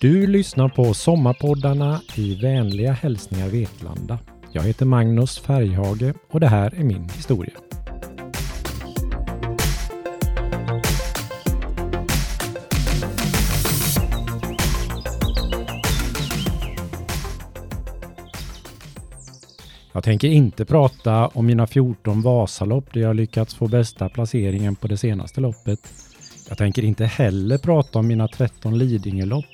Du lyssnar på Sommarpoddarna i vänliga hälsningar Vetlanda. Jag heter Magnus Färghage och det här är min historia. Jag tänker inte prata om mina 14 Vasalopp där jag lyckats få bästa placeringen på det senaste loppet. Jag tänker inte heller prata om mina 13 Lidingölopp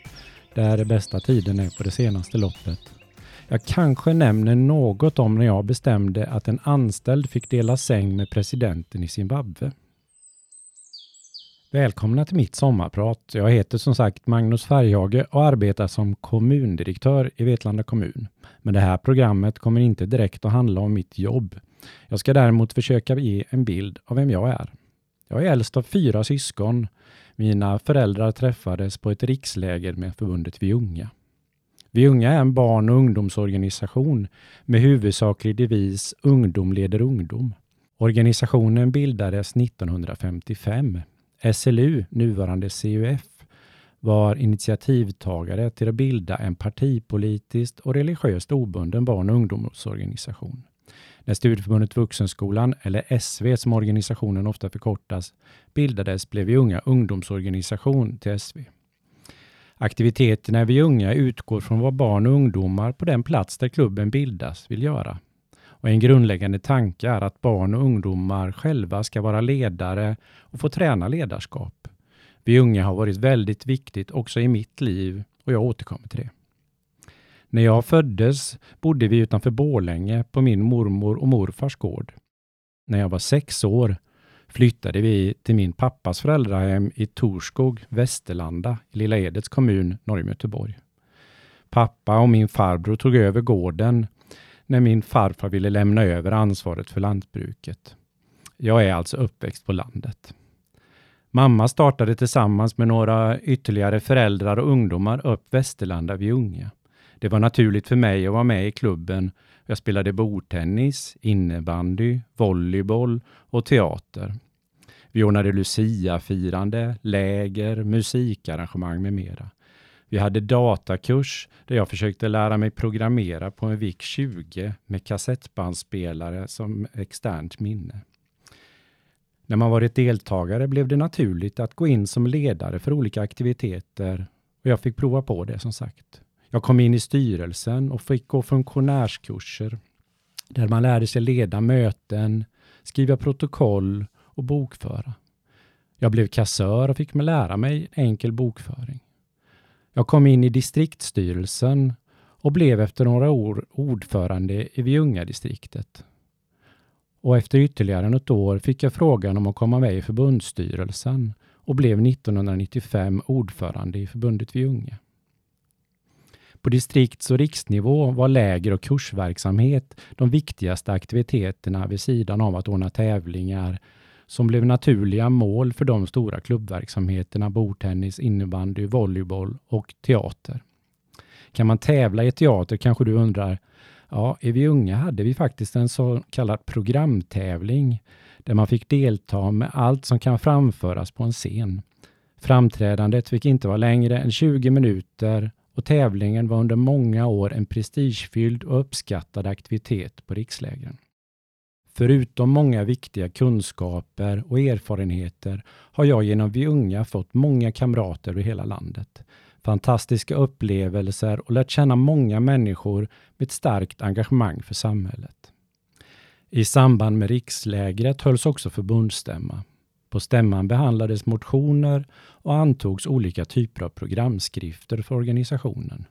där bästa tiden är på det senaste loppet. Jag kanske nämner något om när jag bestämde att en anställd fick dela säng med presidenten i Zimbabwe. Välkomna till mitt sommarprat. Jag heter som sagt Magnus Färghage och arbetar som kommundirektör i Vetlanda kommun. Men det här programmet kommer inte direkt att handla om mitt jobb. Jag ska däremot försöka ge en bild av vem jag är. Jag är äldst av fyra syskon. Mina föräldrar träffades på ett riksläger med förbundet Vi Unga. Vi Unga är en barn och ungdomsorganisation med huvudsaklig devis Ungdom leder ungdom. Organisationen bildades 1955 SLU, nuvarande CUF, var initiativtagare till att bilda en partipolitiskt och religiöst obunden barn och ungdomsorganisation. När Studieförbundet Vuxenskolan, eller SV som organisationen ofta förkortas, bildades blev vi unga ungdomsorganisation till SV. Aktiviteterna vi unga utgår från vad barn och ungdomar på den plats där klubben bildas vill göra. Och en grundläggande tanke är att barn och ungdomar själva ska vara ledare och få träna ledarskap. Vi unga har varit väldigt viktigt också i mitt liv och jag återkommer till det. När jag föddes bodde vi utanför Borlänge på min mormor och morfars gård. När jag var sex år flyttade vi till min pappas föräldrahem i Torskog, Västerlanda, i Lilla Edets kommun norr om Göteborg. Pappa och min farbror tog över gården när min farfar ville lämna över ansvaret för lantbruket. Jag är alltså uppväxt på landet. Mamma startade tillsammans med några ytterligare föräldrar och ungdomar upp Västerlanda vid Unga. Det var naturligt för mig att vara med i klubben. Jag spelade bordtennis, innebandy, volleyboll och teater. Vi ordnade Lucia-firande, läger, musikarrangemang med mera. Vi hade datakurs där jag försökte lära mig programmera på en VIC 20 med kassettbandspelare som externt minne. När man varit deltagare blev det naturligt att gå in som ledare för olika aktiviteter och jag fick prova på det som sagt. Jag kom in i styrelsen och fick gå funktionärskurser där man lärde sig leda möten, skriva protokoll och bokföra. Jag blev kassör och fick lära mig enkel bokföring. Jag kom in i distriktsstyrelsen och blev efter några år ordförande i Viunga-distriktet. Och efter ytterligare något år fick jag frågan om att komma med i förbundsstyrelsen och blev 1995 ordförande i förbundet Viunga. På distrikts och riksnivå var läger och kursverksamhet de viktigaste aktiviteterna vid sidan av att ordna tävlingar som blev naturliga mål för de stora klubbverksamheterna bordtennis, innebandy, volleyboll och teater. Kan man tävla i teater kanske du undrar? Ja, i Vi Unga hade vi faktiskt en så kallad programtävling där man fick delta med allt som kan framföras på en scen. Framträdandet fick inte vara längre än 20 minuter och tävlingen var under många år en prestigefylld och uppskattad aktivitet på rikslägren. Förutom många viktiga kunskaper och erfarenheter har jag genom Vi Unga fått många kamrater över hela landet. Fantastiska upplevelser och lärt känna många människor med ett starkt engagemang för samhället. I samband med rikslägret hölls också förbundsstämma. På stämman behandlades motioner och antogs olika typer av programskrifter för organisationen.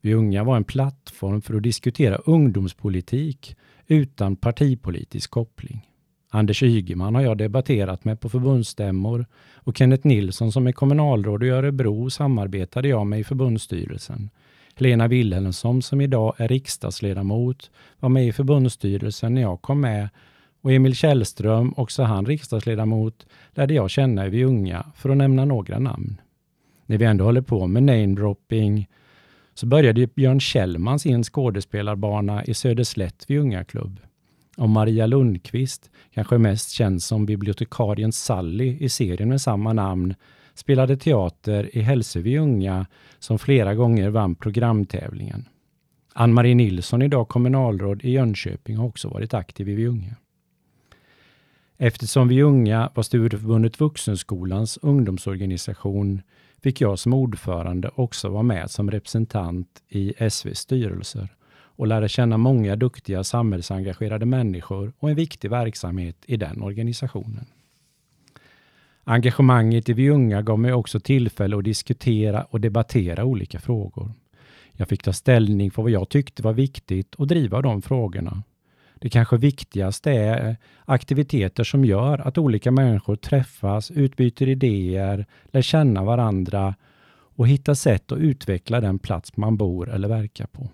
Vi Unga var en plattform för att diskutera ungdomspolitik utan partipolitisk koppling. Anders Ygeman har jag debatterat med på förbundsstämmor och Kenneth Nilsson som är kommunalråd i Örebro samarbetade jag med i förbundsstyrelsen. Helena Wilhelmsson som idag är riksdagsledamot var med i förbundsstyrelsen när jag kom med och Emil Källström, också han riksdagsledamot, lärde jag känna i Vi Unga, för att nämna några namn. När vi ändå håller på med namedropping så började Björn Kjellman sin skådespelarbana i Söderslätt vid Unga klubb. Och Maria Lundqvist, kanske mest känd som bibliotekarien Sally i serien med samma namn, spelade teater i Hälsövi unga som flera gånger vann programtävlingen. Ann-Marie Nilsson, idag kommunalråd i Jönköping, har också varit aktiv i Viunga. Eftersom vi unga var Studieförbundet Vuxenskolans ungdomsorganisation fick jag som ordförande också vara med som representant i SVs styrelser och lära känna många duktiga samhällsengagerade människor och en viktig verksamhet i den organisationen. Engagemanget i Vi unga gav mig också tillfälle att diskutera och debattera olika frågor. Jag fick ta ställning för vad jag tyckte var viktigt och driva de frågorna. Det kanske viktigaste är aktiviteter som gör att olika människor träffas, utbyter idéer, lär känna varandra och hittar sätt att utveckla den plats man bor eller verkar på.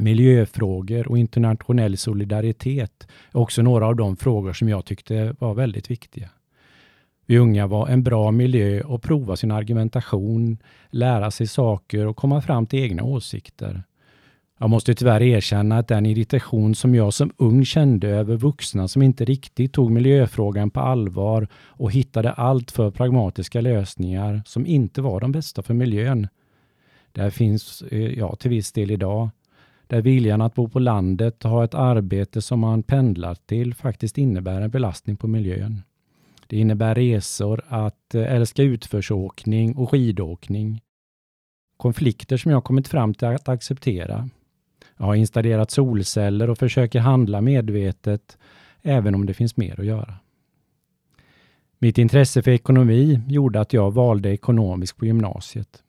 Miljöfrågor och internationell solidaritet är också några av de frågor som jag tyckte var väldigt viktiga. Vi unga var en bra miljö att prova sin argumentation, lära sig saker och komma fram till egna åsikter. Jag måste tyvärr erkänna att den irritation som jag som ung kände över vuxna som inte riktigt tog miljöfrågan på allvar och hittade allt för pragmatiska lösningar som inte var de bästa för miljön. Där finns, eh, jag till viss del idag, där viljan att bo på landet och ha ett arbete som man pendlar till faktiskt innebär en belastning på miljön. Det innebär resor, att eh, älska utförsåkning och skidåkning. Konflikter som jag kommit fram till att acceptera. Jag har installerat solceller och försöker handla medvetet, även om det finns mer att göra. Mitt intresse för ekonomi gjorde att jag valde ekonomisk på gymnasiet.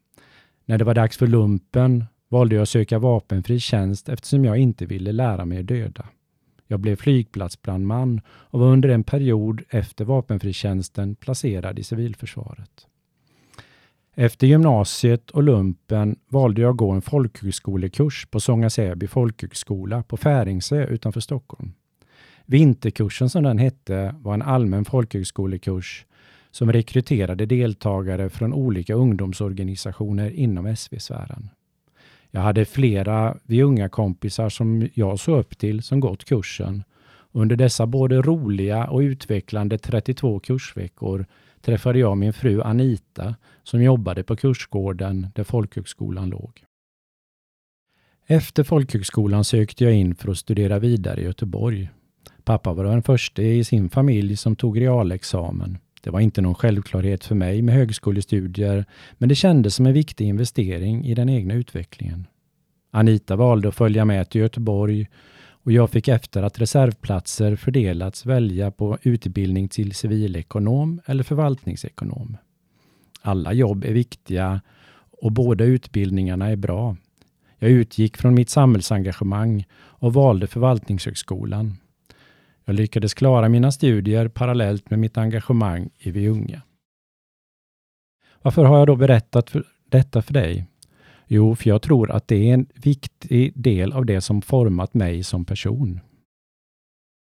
När det var dags för lumpen valde jag att söka vapenfri tjänst eftersom jag inte ville lära mig döda. Jag blev flygplatsbrandman och var under en period efter vapenfritjänsten placerad i civilförsvaret. Efter gymnasiet och lumpen valde jag att gå en folkhögskolekurs på Sånga-Säby folkhögskola på Färingsö utanför Stockholm. Vinterkursen som den hette var en allmän folkhögskolekurs som rekryterade deltagare från olika ungdomsorganisationer inom SV-sfären. Jag hade flera vi unga kompisar som jag såg upp till som gått kursen. Under dessa både roliga och utvecklande 32 kursveckor träffade jag min fru Anita som jobbade på kursgården där folkhögskolan låg. Efter folkhögskolan sökte jag in för att studera vidare i Göteborg. Pappa var den första i sin familj som tog realexamen. Det var inte någon självklarhet för mig med högskolestudier, men det kändes som en viktig investering i den egna utvecklingen. Anita valde att följa med till Göteborg och jag fick efter att reservplatser fördelats välja på utbildning till civilekonom eller förvaltningsekonom. Alla jobb är viktiga och båda utbildningarna är bra. Jag utgick från mitt samhällsengagemang och valde Förvaltningshögskolan. Jag lyckades klara mina studier parallellt med mitt engagemang i Vi unga. Varför har jag då berättat för detta för dig? Jo, för jag tror att det är en viktig del av det som format mig som person.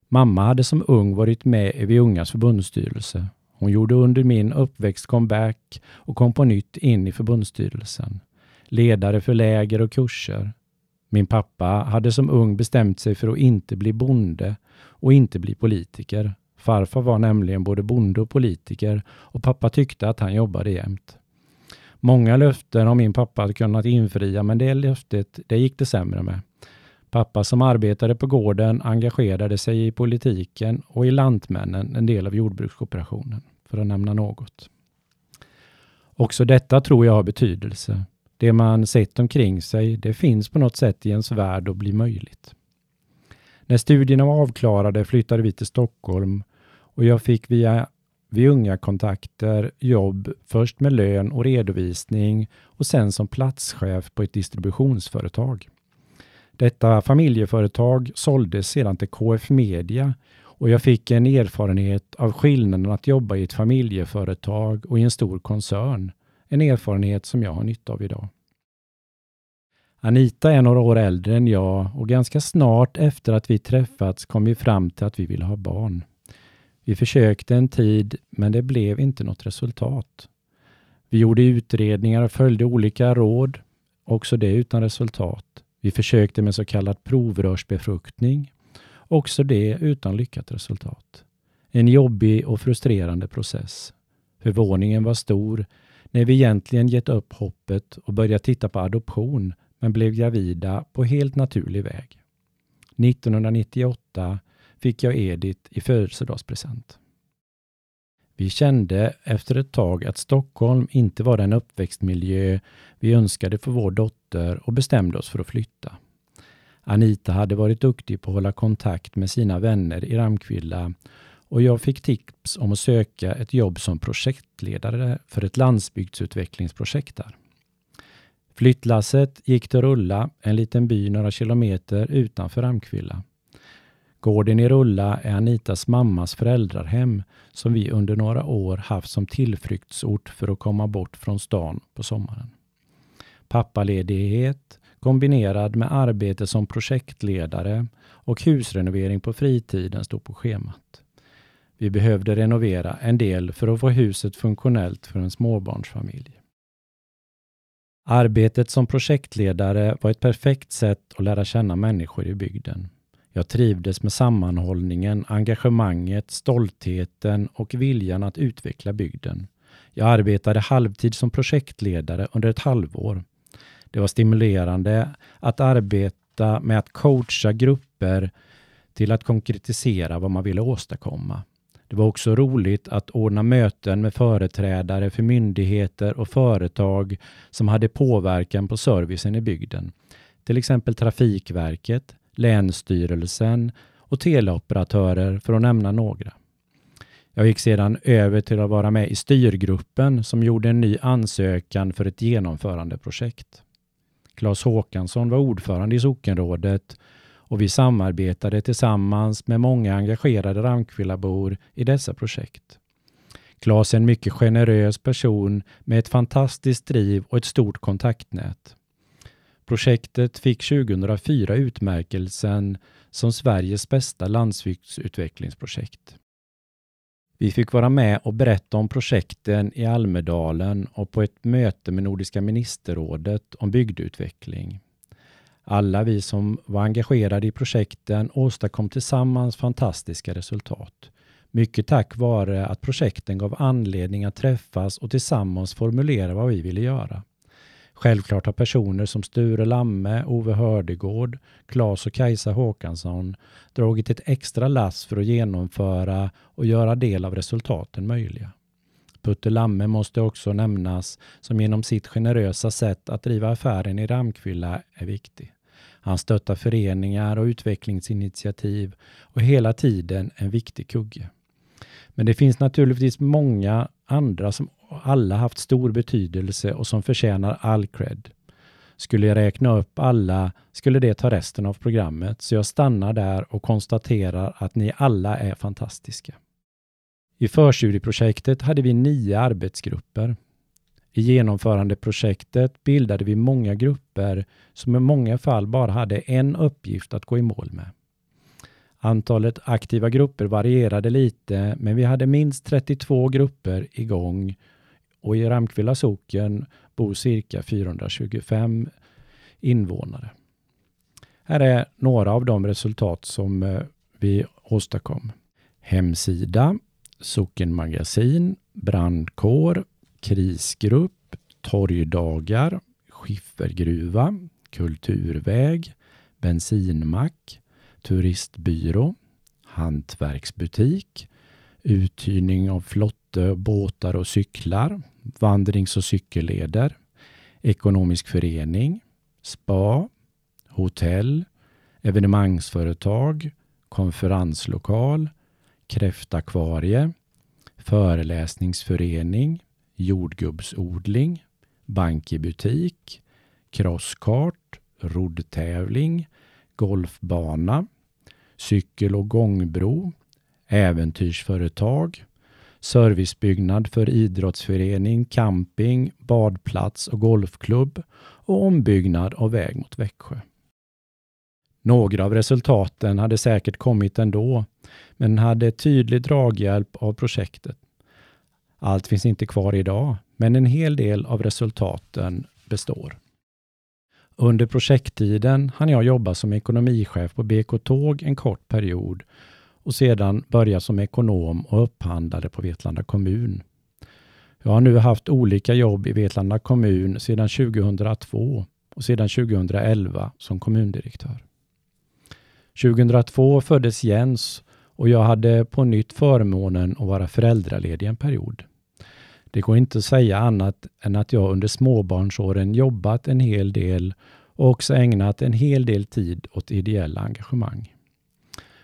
Mamma hade som ung varit med i Vi ungas förbundsstyrelse. Hon gjorde under min uppväxt comeback och kom på nytt in i förbundsstyrelsen. Ledare för läger och kurser. Min pappa hade som ung bestämt sig för att inte bli bonde och inte bli politiker. Farfar var nämligen både bonde och politiker och pappa tyckte att han jobbade jämt. Många löften har min pappa kunnat infria, men det löftet det gick det sämre med. Pappa som arbetade på gården engagerade sig i politiken och i Lantmännen, en del av jordbrukskooperationen, för att nämna något. Också detta tror jag har betydelse. Det man sett omkring sig, det finns på något sätt i ens värld och blir möjligt. När studierna var avklarade flyttade vi till Stockholm och jag fick via vid unga kontakter jobb först med lön och redovisning och sen som platschef på ett distributionsföretag. Detta familjeföretag såldes sedan till KF Media och jag fick en erfarenhet av skillnaden att jobba i ett familjeföretag och i en stor koncern. En erfarenhet som jag har nytta av idag. Anita är några år äldre än jag och ganska snart efter att vi träffats kom vi fram till att vi ville ha barn. Vi försökte en tid, men det blev inte något resultat. Vi gjorde utredningar och följde olika råd, också det utan resultat. Vi försökte med så kallad provrörsbefruktning, också det utan lyckat resultat. En jobbig och frustrerande process. Förvåningen var stor när vi egentligen gett upp hoppet och börjat titta på adoption men blev gravida på helt naturlig väg. 1998 fick jag Edith i födelsedagspresent. Vi kände efter ett tag att Stockholm inte var den uppväxtmiljö vi önskade för vår dotter och bestämde oss för att flytta. Anita hade varit duktig på att hålla kontakt med sina vänner i Ramkvilla och jag fick tips om att söka ett jobb som projektledare för ett landsbygdsutvecklingsprojekt där. Flyttlasset gick till Rulla, en liten by några kilometer utanför Ramkvilla. Gården i Rulla är Anitas mammas föräldrarhem som vi under några år haft som tillflyktsort för att komma bort från stan på sommaren. Pappaledighet kombinerad med arbete som projektledare och husrenovering på fritiden stod på schemat. Vi behövde renovera en del för att få huset funktionellt för en småbarnsfamilj. Arbetet som projektledare var ett perfekt sätt att lära känna människor i bygden. Jag trivdes med sammanhållningen, engagemanget, stoltheten och viljan att utveckla bygden. Jag arbetade halvtid som projektledare under ett halvår. Det var stimulerande att arbeta med att coacha grupper till att konkretisera vad man ville åstadkomma. Det var också roligt att ordna möten med företrädare för myndigheter och företag som hade påverkan på servicen i bygden. Till exempel Trafikverket, Länsstyrelsen och teleoperatörer för att nämna några. Jag gick sedan över till att vara med i styrgruppen som gjorde en ny ansökan för ett genomförandeprojekt. Claes Håkansson var ordförande i sockenrådet och vi samarbetade tillsammans med många engagerade Ramkvillabor i dessa projekt. Claes är en mycket generös person med ett fantastiskt driv och ett stort kontaktnät. Projektet fick 2004 utmärkelsen som Sveriges bästa landsbygdsutvecklingsprojekt. Vi fick vara med och berätta om projekten i Almedalen och på ett möte med Nordiska ministerrådet om bygdeutveckling. Alla vi som var engagerade i projekten åstadkom tillsammans fantastiska resultat. Mycket tack vare att projekten gav anledning att träffas och tillsammans formulera vad vi ville göra. Självklart har personer som Sture Lamme, Ove Hördegård, Claes och Kajsa Håkansson dragit ett extra lass för att genomföra och göra del av resultaten möjliga. Putte Lamme måste också nämnas som genom sitt generösa sätt att driva affären i Ramkvilla är viktig. Han stöttar föreningar och utvecklingsinitiativ och hela tiden en viktig kugge. Men det finns naturligtvis många andra som alla haft stor betydelse och som förtjänar all cred. Skulle jag räkna upp alla skulle det ta resten av programmet, så jag stannar där och konstaterar att ni alla är fantastiska. I förstudieprojektet hade vi nio arbetsgrupper. I genomförandeprojektet bildade vi många grupper som i många fall bara hade en uppgift att gå i mål med. Antalet aktiva grupper varierade lite, men vi hade minst 32 grupper igång och i Ramkvilla socken bor cirka 425 invånare. Här är några av de resultat som eh, vi åstadkom. Hemsida, sockenmagasin, brandkår, krisgrupp, torgdagar, skiffergruva, kulturväg, bensinmack, turistbyrå, hantverksbutik, uthyrning av flotte, båtar och cyklar, vandrings och cykelleder, ekonomisk förening, spa, hotell, evenemangsföretag, konferenslokal, kräftakvarie, föreläsningsförening, jordgubbsodling, bank i butik, crosskart, roddtävling, golfbana, cykel och gångbro, äventyrsföretag, servicebyggnad för idrottsförening, camping, badplats och golfklubb och ombyggnad av väg mot Växjö. Några av resultaten hade säkert kommit ändå, men hade tydlig draghjälp av projektet. Allt finns inte kvar idag, men en hel del av resultaten består. Under projekttiden hann jag jobba som ekonomichef på BK Tåg en kort period och sedan börja som ekonom och upphandlare på Vetlanda kommun. Jag har nu haft olika jobb i Vetlanda kommun sedan 2002 och sedan 2011 som kommundirektör. 2002 föddes Jens och jag hade på nytt förmånen att vara föräldraledig en period. Det går inte att säga annat än att jag under småbarnsåren jobbat en hel del och också ägnat en hel del tid åt ideella engagemang.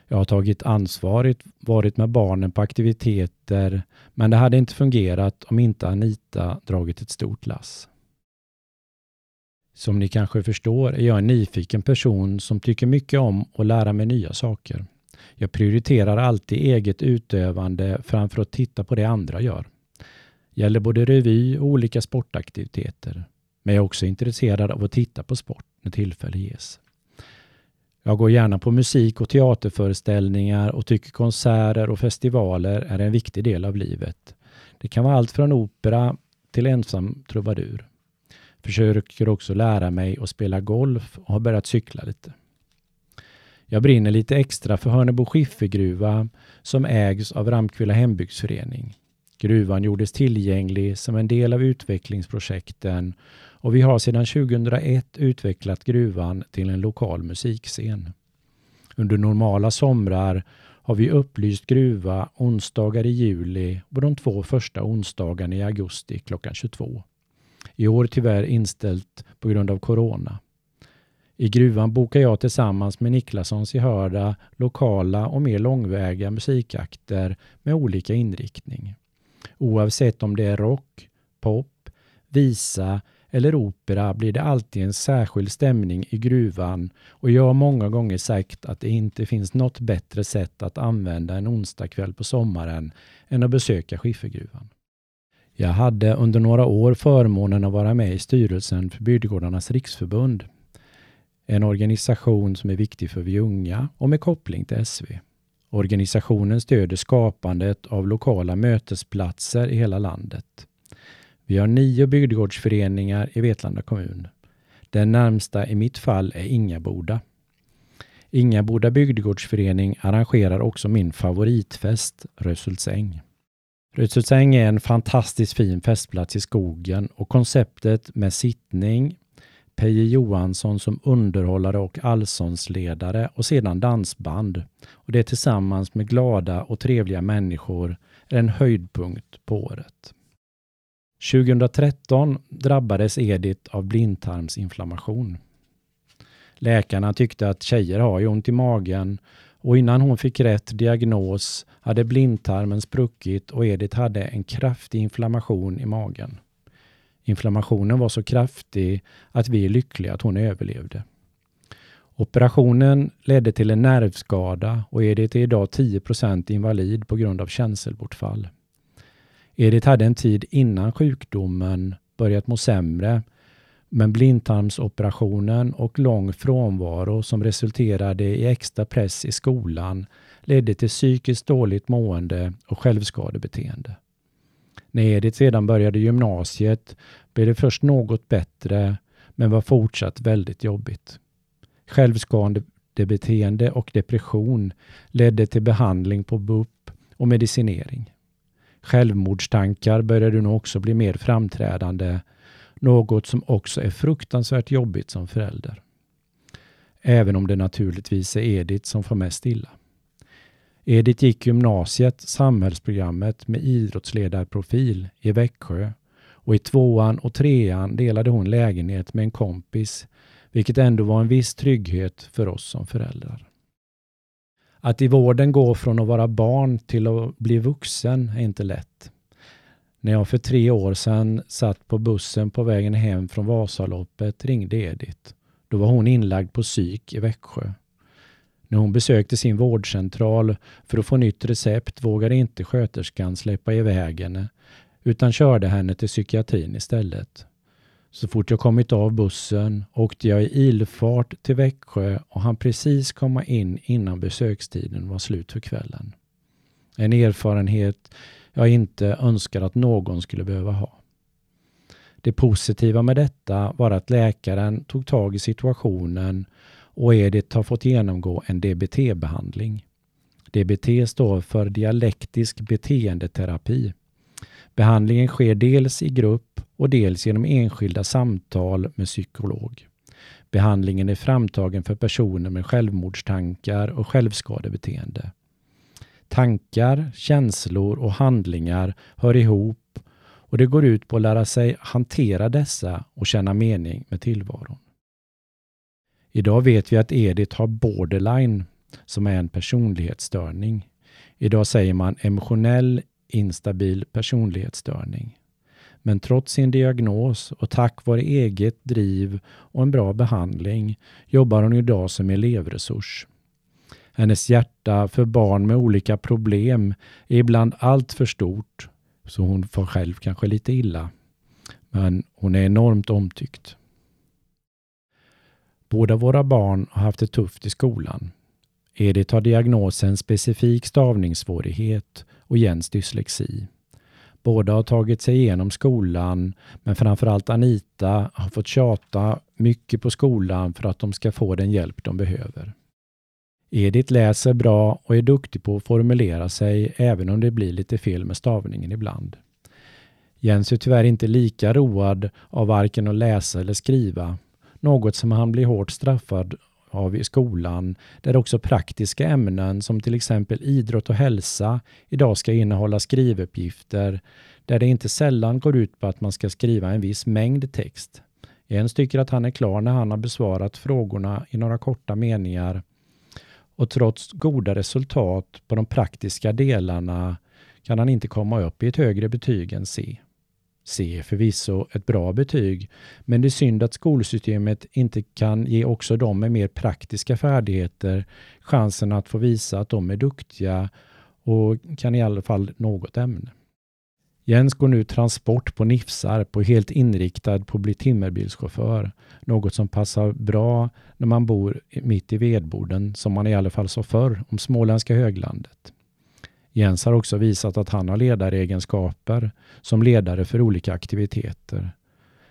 Jag har tagit ansvaret, varit med barnen på aktiviteter, men det hade inte fungerat om inte Anita dragit ett stort lass. Som ni kanske förstår är jag en nyfiken person som tycker mycket om att lära mig nya saker. Jag prioriterar alltid eget utövande framför att titta på det andra gör. Gäller både revy och olika sportaktiviteter. Men jag är också intresserad av att titta på sport när tillfälle ges. Jag går gärna på musik och teaterföreställningar och tycker konserter och festivaler är en viktig del av livet. Det kan vara allt från opera till ensam trubadur. Försöker också lära mig att spela golf och har börjat cykla lite. Jag brinner lite extra för Hörnebo skiffergruva som ägs av Ramkvilla hembygdsförening. Gruvan gjordes tillgänglig som en del av utvecklingsprojekten och vi har sedan 2001 utvecklat gruvan till en lokal musikscen. Under normala somrar har vi upplyst gruva onsdagar i juli och de två första onsdagarna i augusti klockan 22. I år tyvärr inställt på grund av corona. I gruvan bokar jag tillsammans med Niklassons i Hörda lokala och mer långväga musikakter med olika inriktning. Oavsett om det är rock, pop, visa eller opera blir det alltid en särskild stämning i gruvan och jag har många gånger sagt att det inte finns något bättre sätt att använda en onsdagkväll på sommaren än att besöka skiffergruvan. Jag hade under några år förmånen att vara med i styrelsen för Bygdegårdarnas riksförbund. En organisation som är viktig för vi unga och med koppling till SV. Organisationen stöder skapandet av lokala mötesplatser i hela landet. Vi har nio bygdegårdsföreningar i Vetlanda kommun. Den närmsta i mitt fall är Ingaboda. Ingaboda bygdegårdsförening arrangerar också min favoritfest, Rösultsäng. Rösultsäng är en fantastiskt fin festplats i skogen och konceptet med sittning, Peje Johansson som underhållare och allsångsledare och sedan dansband. Och det tillsammans med glada och trevliga människor är en höjdpunkt på året. 2013 drabbades Edith av blindtarmsinflammation. Läkarna tyckte att tjejer har ju ont i magen och innan hon fick rätt diagnos hade blindtarmen spruckit och Edith hade en kraftig inflammation i magen. Inflammationen var så kraftig att vi är lyckliga att hon överlevde. Operationen ledde till en nervskada och Edith är idag 10% invalid på grund av känselbortfall. Edith hade en tid innan sjukdomen börjat må sämre, men blindtarmsoperationen och lång frånvaro som resulterade i extra press i skolan ledde till psykiskt dåligt mående och självskadebeteende. När Edith sedan började gymnasiet blev det först något bättre, men var fortsatt väldigt jobbigt. Självskadebeteende och depression ledde till behandling på BUP och medicinering. Självmordstankar började nu också bli mer framträdande, något som också är fruktansvärt jobbigt som förälder. Även om det naturligtvis är Edith som får mest illa. Edith gick gymnasiet, samhällsprogrammet med idrottsledarprofil i Växjö och i tvåan och trean delade hon lägenhet med en kompis, vilket ändå var en viss trygghet för oss som föräldrar. Att i vården gå från att vara barn till att bli vuxen är inte lätt. När jag för tre år sedan satt på bussen på vägen hem från Vasaloppet ringde Edith. Då var hon inlagd på psyk i Växjö. När hon besökte sin vårdcentral för att få nytt recept vågade inte sköterskan släppa iväg henne utan körde henne till psykiatrin istället. Så fort jag kommit av bussen åkte jag i ilfart till Växjö och han precis komma in innan besökstiden var slut för kvällen. En erfarenhet jag inte önskar att någon skulle behöva ha. Det positiva med detta var att läkaren tog tag i situationen och Edith har fått genomgå en DBT-behandling. DBT står för dialektisk beteendeterapi Behandlingen sker dels i grupp och dels genom enskilda samtal med psykolog. Behandlingen är framtagen för personer med självmordstankar och självskadebeteende. Tankar, känslor och handlingar hör ihop och det går ut på att lära sig hantera dessa och känna mening med tillvaron. Idag vet vi att Edith har borderline som är en personlighetsstörning. Idag säger man emotionell instabil personlighetsstörning. Men trots sin diagnos och tack vare eget driv och en bra behandling jobbar hon idag som elevresurs. Hennes hjärta för barn med olika problem är ibland allt för stort, så hon får själv kanske lite illa. Men hon är enormt omtyckt. Båda våra barn har haft det tufft i skolan. Edith har diagnosen specifik stavningssvårighet och Jens dyslexi. Båda har tagit sig igenom skolan, men framförallt Anita har fått tjata mycket på skolan för att de ska få den hjälp de behöver. Edith läser bra och är duktig på att formulera sig även om det blir lite fel med stavningen ibland. Jens är tyvärr inte lika road av varken att läsa eller skriva, något som han blir hårt straffad av i skolan, där också praktiska ämnen som till exempel idrott och hälsa idag ska innehålla skrivuppgifter, där det inte sällan går ut på att man ska skriva en viss mängd text. Jens tycker att han är klar när han har besvarat frågorna i några korta meningar och trots goda resultat på de praktiska delarna kan han inte komma upp i ett högre betyg än C. C är förvisso ett bra betyg, men det är synd att skolsystemet inte kan ge också de med mer praktiska färdigheter chansen att få visa att de är duktiga och kan i alla fall något ämne. Jens går nu transport på Nifsarp och är helt inriktad på att bli timmerbilschaufför. Något som passar bra när man bor mitt i vedboden, som man i alla fall sa förr om småländska höglandet. Jens har också visat att han har ledaregenskaper som ledare för olika aktiviteter.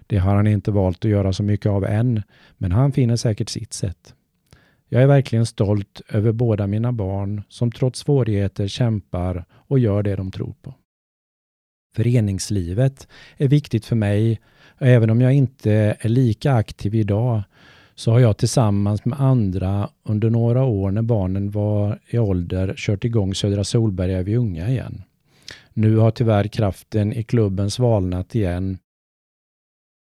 Det har han inte valt att göra så mycket av än, men han finner säkert sitt sätt. Jag är verkligen stolt över båda mina barn som trots svårigheter kämpar och gör det de tror på. Föreningslivet är viktigt för mig. och Även om jag inte är lika aktiv idag så har jag tillsammans med andra under några år när barnen var i ålder kört igång Södra Solberga vid Unga igen. Nu har tyvärr kraften i klubben svalnat igen.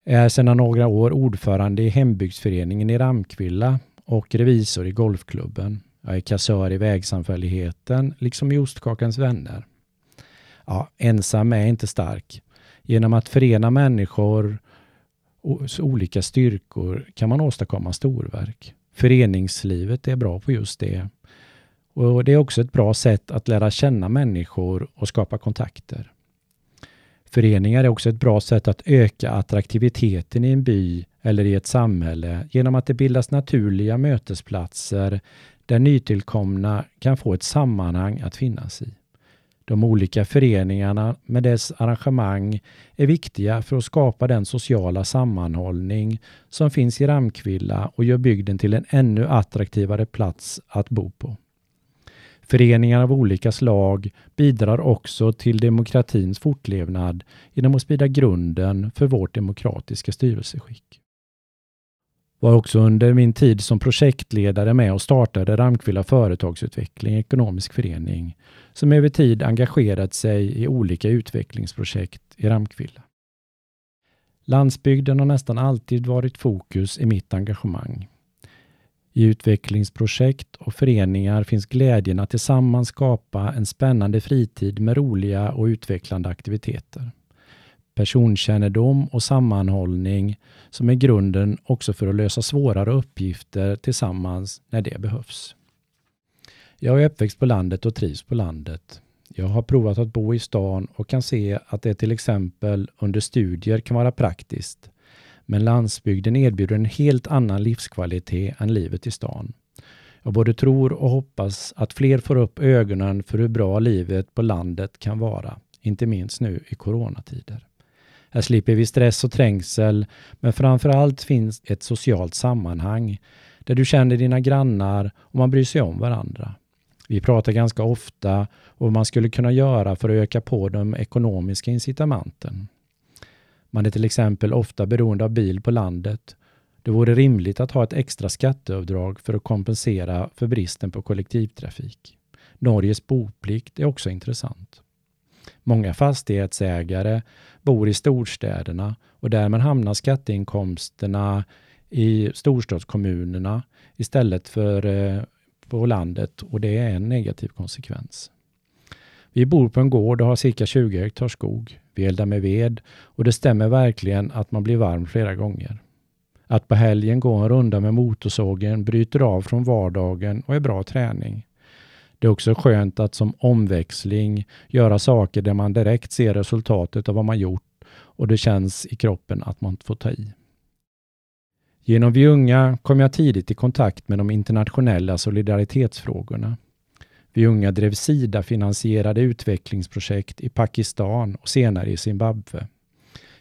Jag är sedan några år ordförande i hembygdsföreningen i Ramkvilla och revisor i golfklubben. Jag är kassör i vägsamfälligheten liksom i Ostkakans vänner. Ja, ensam är inte stark. Genom att förena människor olika styrkor kan man åstadkomma storverk. Föreningslivet är bra på just det. Och Det är också ett bra sätt att lära känna människor och skapa kontakter. Föreningar är också ett bra sätt att öka attraktiviteten i en by eller i ett samhälle genom att det bildas naturliga mötesplatser där nytillkomna kan få ett sammanhang att finnas i. De olika föreningarna med dess arrangemang är viktiga för att skapa den sociala sammanhållning som finns i Ramkvilla och gör bygden till en ännu attraktivare plats att bo på. Föreningar av olika slag bidrar också till demokratins fortlevnad genom att sprida grunden för vårt demokratiska styrelseskick var också under min tid som projektledare med och startade Ramkvilla Företagsutveckling Ekonomisk Förening som över tid engagerat sig i olika utvecklingsprojekt i Ramkvilla. Landsbygden har nästan alltid varit fokus i mitt engagemang. I utvecklingsprojekt och föreningar finns glädjen att tillsammans skapa en spännande fritid med roliga och utvecklande aktiviteter personkännedom och sammanhållning som är grunden också för att lösa svårare uppgifter tillsammans när det behövs. Jag är uppväxt på landet och trivs på landet. Jag har provat att bo i stan och kan se att det till exempel under studier kan vara praktiskt. Men landsbygden erbjuder en helt annan livskvalitet än livet i stan. Jag både tror och hoppas att fler får upp ögonen för hur bra livet på landet kan vara, inte minst nu i coronatider. Här slipper vi stress och trängsel, men framför allt finns ett socialt sammanhang där du känner dina grannar och man bryr sig om varandra. Vi pratar ganska ofta om vad man skulle kunna göra för att öka på de ekonomiska incitamenten. Man är till exempel ofta beroende av bil på landet. Det vore rimligt att ha ett extra skatteavdrag för att kompensera för bristen på kollektivtrafik. Norges boplikt är också intressant. Många fastighetsägare bor i storstäderna och därmed hamnar skatteinkomsterna i storstadskommunerna istället för eh, på landet och det är en negativ konsekvens. Vi bor på en gård och har cirka 20 hektar skog. Vi eldar med ved och det stämmer verkligen att man blir varm flera gånger. Att på helgen gå en runda med motorsågen bryter av från vardagen och är bra träning. Det är också skönt att som omväxling göra saker där man direkt ser resultatet av vad man gjort och det känns i kroppen att man får ta i. Genom Vi unga kom jag tidigt i kontakt med de internationella solidaritetsfrågorna. Vi unga drev Sida-finansierade utvecklingsprojekt i Pakistan och senare i Zimbabwe.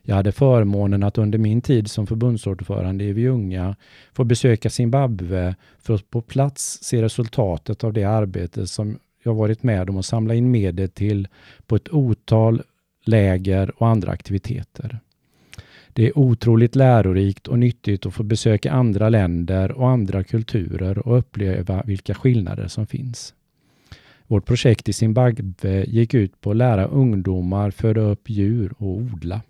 Jag hade förmånen att under min tid som förbundsordförande i Vi unga få besöka Zimbabwe för att på plats se resultatet av det arbete som jag varit med om att samla in medel till på ett otal läger och andra aktiviteter. Det är otroligt lärorikt och nyttigt att få besöka andra länder och andra kulturer och uppleva vilka skillnader som finns. Vårt projekt i Zimbabwe gick ut på att lära ungdomar föda upp djur och odla.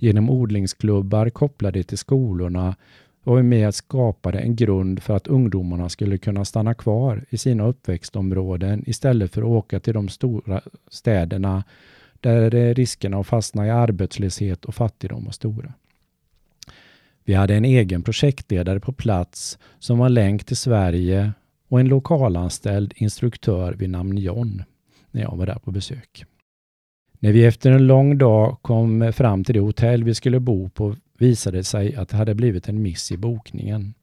Genom odlingsklubbar kopplade till skolorna var vi med och skapade en grund för att ungdomarna skulle kunna stanna kvar i sina uppväxtområden istället för att åka till de stora städerna där riskerna att fastna i arbetslöshet och fattigdom var stora. Vi hade en egen projektledare på plats som var länk till Sverige och en lokalanställd instruktör vid namn John när jag var där på besök. När vi efter en lång dag kom fram till det hotell vi skulle bo på visade det sig att det hade blivit en miss i bokningen.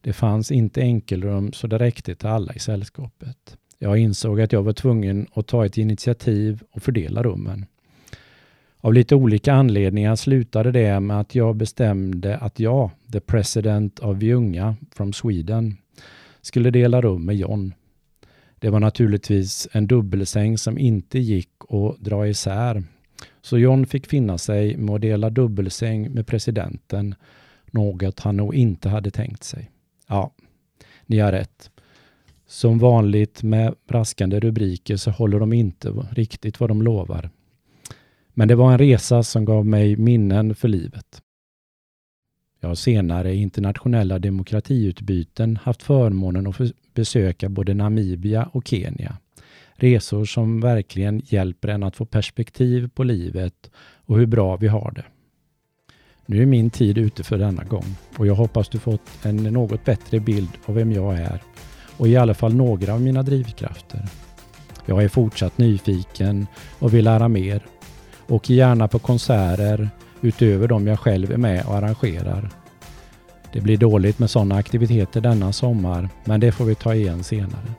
Det fanns inte enkelrum så det räckte till alla i sällskapet. Jag insåg att jag var tvungen att ta ett initiativ och fördela rummen. Av lite olika anledningar slutade det med att jag bestämde att jag, the president of Ljunga from Sweden, skulle dela rum med John. Det var naturligtvis en dubbelsäng som inte gick att dra isär. Så John fick finna sig med att dela dubbelsäng med presidenten, något han nog inte hade tänkt sig. Ja, ni har rätt. Som vanligt med braskande rubriker så håller de inte riktigt vad de lovar. Men det var en resa som gav mig minnen för livet. Jag har senare i internationella demokratiutbyten haft förmånen att besöka både Namibia och Kenya. Resor som verkligen hjälper en att få perspektiv på livet och hur bra vi har det. Nu är min tid ute för denna gång och jag hoppas du fått en något bättre bild av vem jag är och i alla fall några av mina drivkrafter. Jag är fortsatt nyfiken och vill lära mer. Åker gärna på konserter utöver de jag själv är med och arrangerar. Det blir dåligt med sådana aktiviteter denna sommar, men det får vi ta igen senare.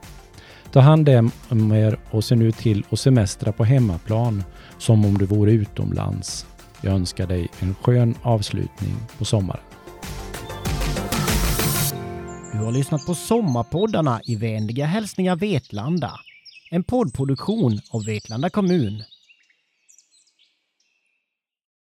Ta hand om er och se nu till att semestra på hemmaplan som om du vore utomlands. Jag önskar dig en skön avslutning på sommaren. Du har lyssnat på Sommarpoddarna i vänliga hälsningar Vetlanda. En poddproduktion av Vetlanda kommun